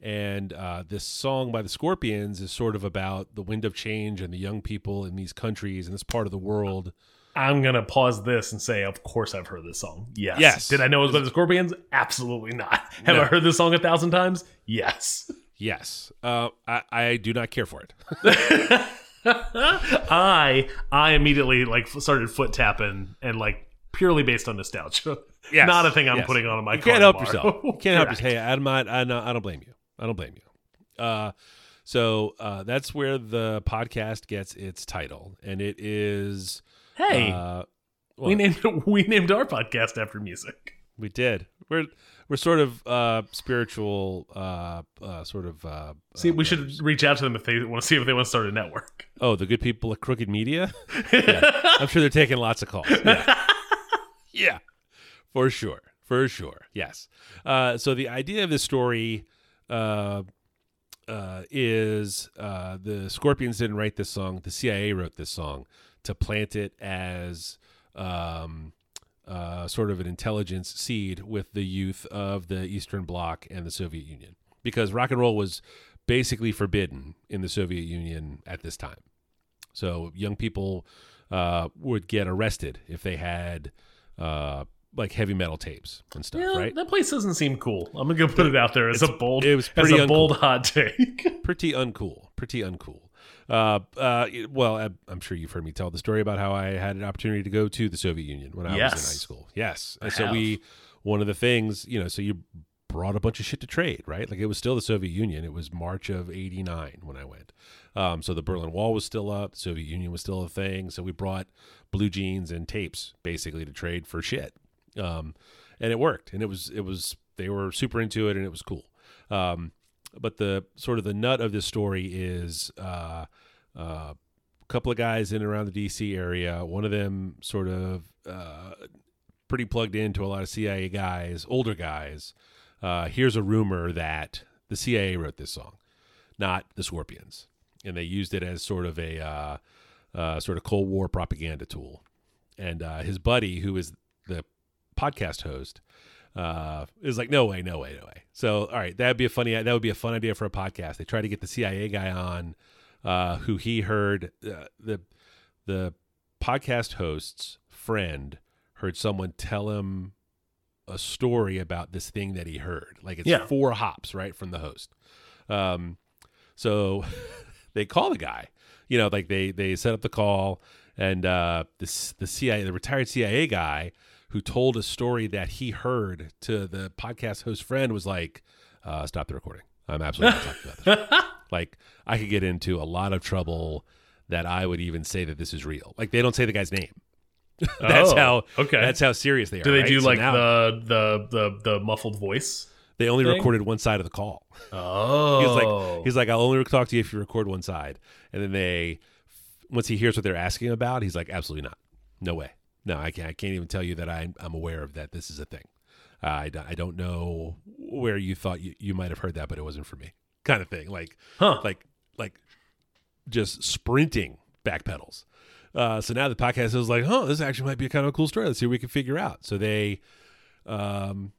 And uh, this song by the Scorpions is sort of about the wind of change and the young people in these countries in this part of the world. I'm gonna pause this and say, of course I've heard this song. Yes. Yes. Did I know it was by the Scorpions? Absolutely not. Have No. I heard this song a thousand times? Yes. Yes. Uh, I, I do not care for it. I I immediately like started foot tapping and like purely based on nostalgia. Yes, Not a thing I'm yes. putting on in my you car. can't help yourself. You can't help yourself. Hey, I'm not, I, don't- I don't blame you. I don't blame you. Uh, so uh, that's where the podcast gets its title, and it is. Hey, uh, we named we named our podcast after music. We did. We're we're sort of uh, spiritual, uh, uh, sort of. Uh, See, uh, we should reach out to them if they want to see if they want to start a network. Oh, the good people at Crooked Media. Yeah. I'm sure they're taking lots of calls. Yeah, Yeah. for sure, for sure. Yes. Uh, so the idea of this story uh, uh, is uh, the Scorpions didn't write this song. The CIA wrote this song to plant it as um, uh, sort of an intelligence seed with the youth of the Eastern Bloc and the Soviet Union, because rock and roll was basically forbidden in the Soviet Union at this time. So young people uh, would get arrested if they had uh, like heavy metal tapes and stuff, Yeah, right? that place doesn't seem cool. I'm gonna go put it out there as a bold, it was as pretty a bold uncool. hot take. pretty uncool. Pretty uncool. Uh, uh, well, I- I'm sure you've heard me tell the story about how I had an opportunity to go to the Soviet Union when I was in high school. Yes, I so have. we one of the things, you know, so you brought a bunch of shit to trade, right? Like it was still the Soviet Union. It was March of '89 when I went. Um, so the Berlin Wall was still up. The Soviet Union was still a thing. So we brought blue jeans and tapes basically to trade for shit. Um, and it worked. And it was it was they were super into it, and it was cool. Um, but the sort of the nut of this story is uh, uh, a couple of guys in and around the DC area. One of them sort of uh, pretty plugged into a lot of CIA guys, older guys. Uh, here's a rumor that the CIA wrote this song, not the Scorpions, and they used it as sort of a uh, uh, sort of Cold War propaganda tool. And his buddy, who is the podcast host, uh, is like, no way, no way, no way. So, all right, that'd be a funny, that would be a fun idea for a podcast. They try to get the CIA guy on, uh, who he heard uh, the the podcast host's friend heard someone tell him a story about this thing that he heard. Like it's Yeah. four hops right from the host. Um, so they call the guy. You know, like they they set up the call, and uh, this the CIA, the retired CIA guy who told a story that he heard to the podcast host friend was like, uh, "Stop the recording. I'm absolutely not talking about this." like I could get into a lot of trouble that I would even say that this is real. Like they don't say the guy's name. that's Oh, how okay. That's how serious they are. Do they right? do So like now the, the the the muffled voice? They only thing? recorded one side of the call. Oh, He was like, he's like, I'll only talk to you if you record one side. And then they, once he hears what they're asking about, he's like, absolutely not, no way, no, I can't. I can't even tell you that I'm I'm aware of that. This is a thing. Uh, I don't- I don't know where you thought you, you might have heard that, but it wasn't for me. Kind of thing. Like Huh. like like just sprinting back pedals. Uh, so now the podcast is like, oh, this actually might be a kind of a cool story. Let's see what we can figure out. So they um,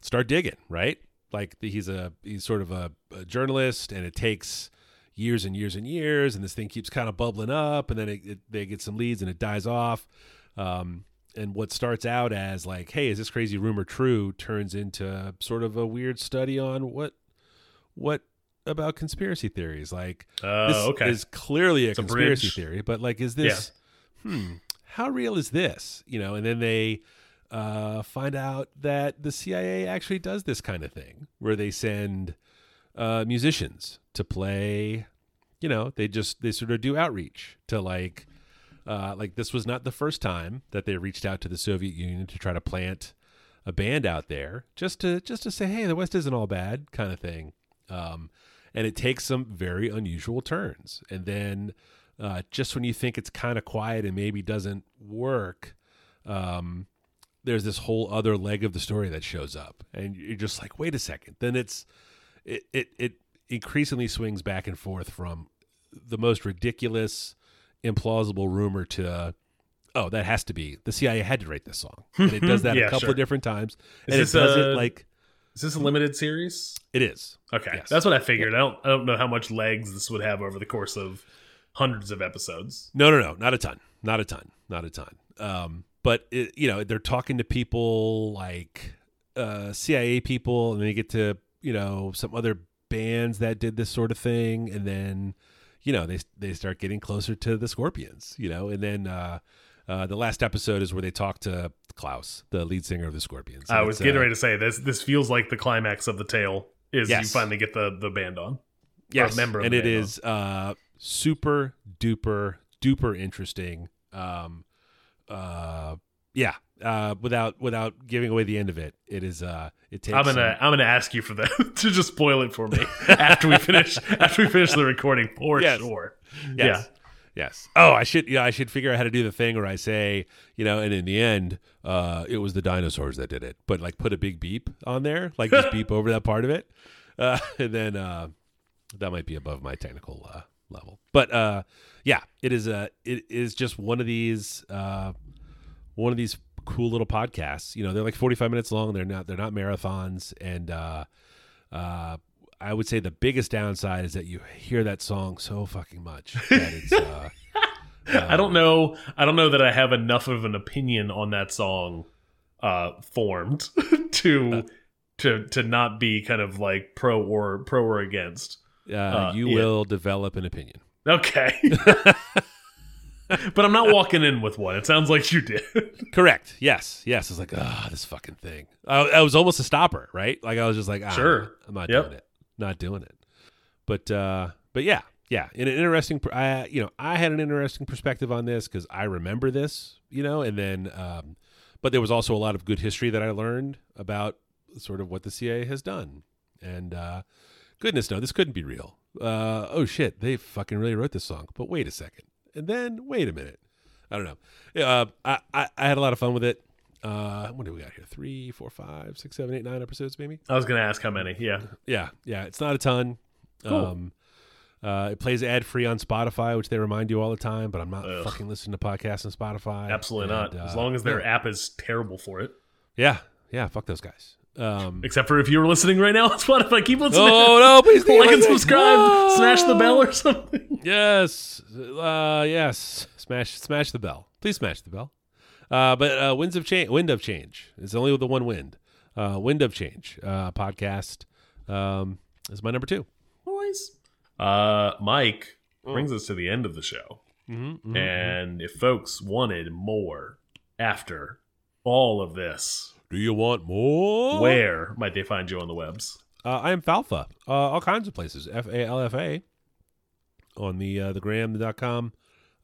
start digging, right? Like the, he's a he's sort of a, a journalist, and it takes years and years and years, and this thing keeps kind of bubbling up, and then it, it, they get some leads, and it dies off. Um, and what starts out as like, hey, is this crazy rumor true? Turns into sort of a weird study on what what about conspiracy theories. Like Oh, this okay. is clearly a a conspiracy bridge. theory, but like, is this? Hmm. How real is this? You know, and then they uh, find out that the CIA actually does this kind of thing, where they send uh, musicians to play. You know, they just they sort of do outreach to like, uh, like this was not the first time that they reached out to the Soviet Union to try to plant a band out there, just to just to say, hey, the West isn't all bad, kind of thing. Um, and it takes some very unusual turns, and then uh, just when you think it's kind of quiet and maybe doesn't work, um, there's this whole other leg of the story that shows up, and you're just like, wait a second. Then it's it it, it increasingly swings back and forth from the most ridiculous, implausible rumor to oh, that has to be the CIA had to write this song, and it does that a couple sure. of different times, Is and it does a- it like Is this a limited series? it is. Okay, Yes. that's what I figured. I don't I don't know how much legs this would have over the course of hundreds of episodes. No, no, no, not a ton, not a ton, not a ton. Um, but it, you know, they're talking to people like uh, CIA people, and then you get to you know some other bands that did this sort of thing, and then you know they they start getting closer to the Scorpions, you know, and then uh, uh, the last episode is where they talk to Klaus, the lead singer of the Scorpions. I was getting uh, ready to say this. This feels like the climax of the tale. Is you finally get the the band on? yes, member and it is uh, super duper duper interesting. Um, uh, yeah, uh, without without giving away the end of it, it is. Uh, it takes. I'm gonna I'm gonna ask you for that to just spoil it for me after we finish after we finish the recording for Yes. sure. Yes. Yes. Oh, I should. Yeah, I should figure out how to do the thing where I say, you know, and in the end, uh, it was the dinosaurs that did it. But like, put a big beep on there, like just beep over that part of it, uh, and then uh, that might be above my technical uh, level. But uh, yeah, it is. Uh, it is just one of these. Uh, one of these cool little podcasts. You know, they're like 45 minutes long. They're not they're not marathons and uh uh I would say the biggest downside is that you hear that song so fucking much that it's uh I don't know. I don't know that I have enough of an opinion on that song uh, formed to to to not be kind of like pro or pro or against. uh, Uh, you yeah. will develop an opinion. Okay. but I'm not walking in with one. It sounds like you did. Correct. Yes. Yes. It's like, ah, this fucking thing. I, I was almost a stopper, right? Like I was just like, ah, Sure. I'm not Yep. doing it. Not doing it. But uh, but yeah, yeah. In an interesting, I you know, I had an interesting perspective on this because I remember this, you know, and then, um, but there was also a lot of good history that I learned about sort of what the CIA has done, and uh, goodness no, this couldn't be real. Uh, oh shit, they fucking really wrote this song. But wait a second, and then wait a minute. I don't know. Uh, I, I I had a lot of fun with it. Uh, what do we got here? Three, four, five, six, seven, eight, nine episodes, maybe. I was going to ask how many. Yeah. Yeah, yeah. It's not a ton. Cool. Um, uh, it plays ad free on Spotify, which they remind you all the time. But I'm not Ugh. fucking listening to podcasts on Spotify. Absolutely not. And, As uh, long as their yeah. app is terrible for it. yeah, yeah. Fuck those guys. Um, Except for if you were listening right now on Spotify, keep listening. oh no! Please like and subscribe. No! Smash the bell or something. Yes, uh, yes. Smash, smash the bell. Please smash the bell. Uh, but uh, winds of change. Wind of change. It's only with the one wind. Uh, wind of change. Uh, podcast um, is my number two. Boys. Uh, Mike Mm. brings us to the end of the show. Mm-hmm, And if folks wanted more after all of this, Do you want more? where might they find you on the webs? Uh, I am Falfa. Uh, all kinds of places. F A L F A. On the uh, the gram.com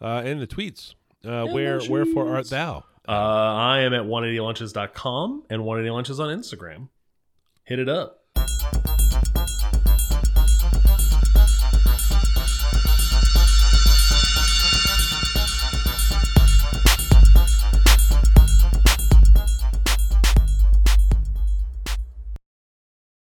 uh, and the tweets. Uh, where wherefore art thou? Uh, I am at 180lunches.com and 180lunches on Instagram. Hit it up.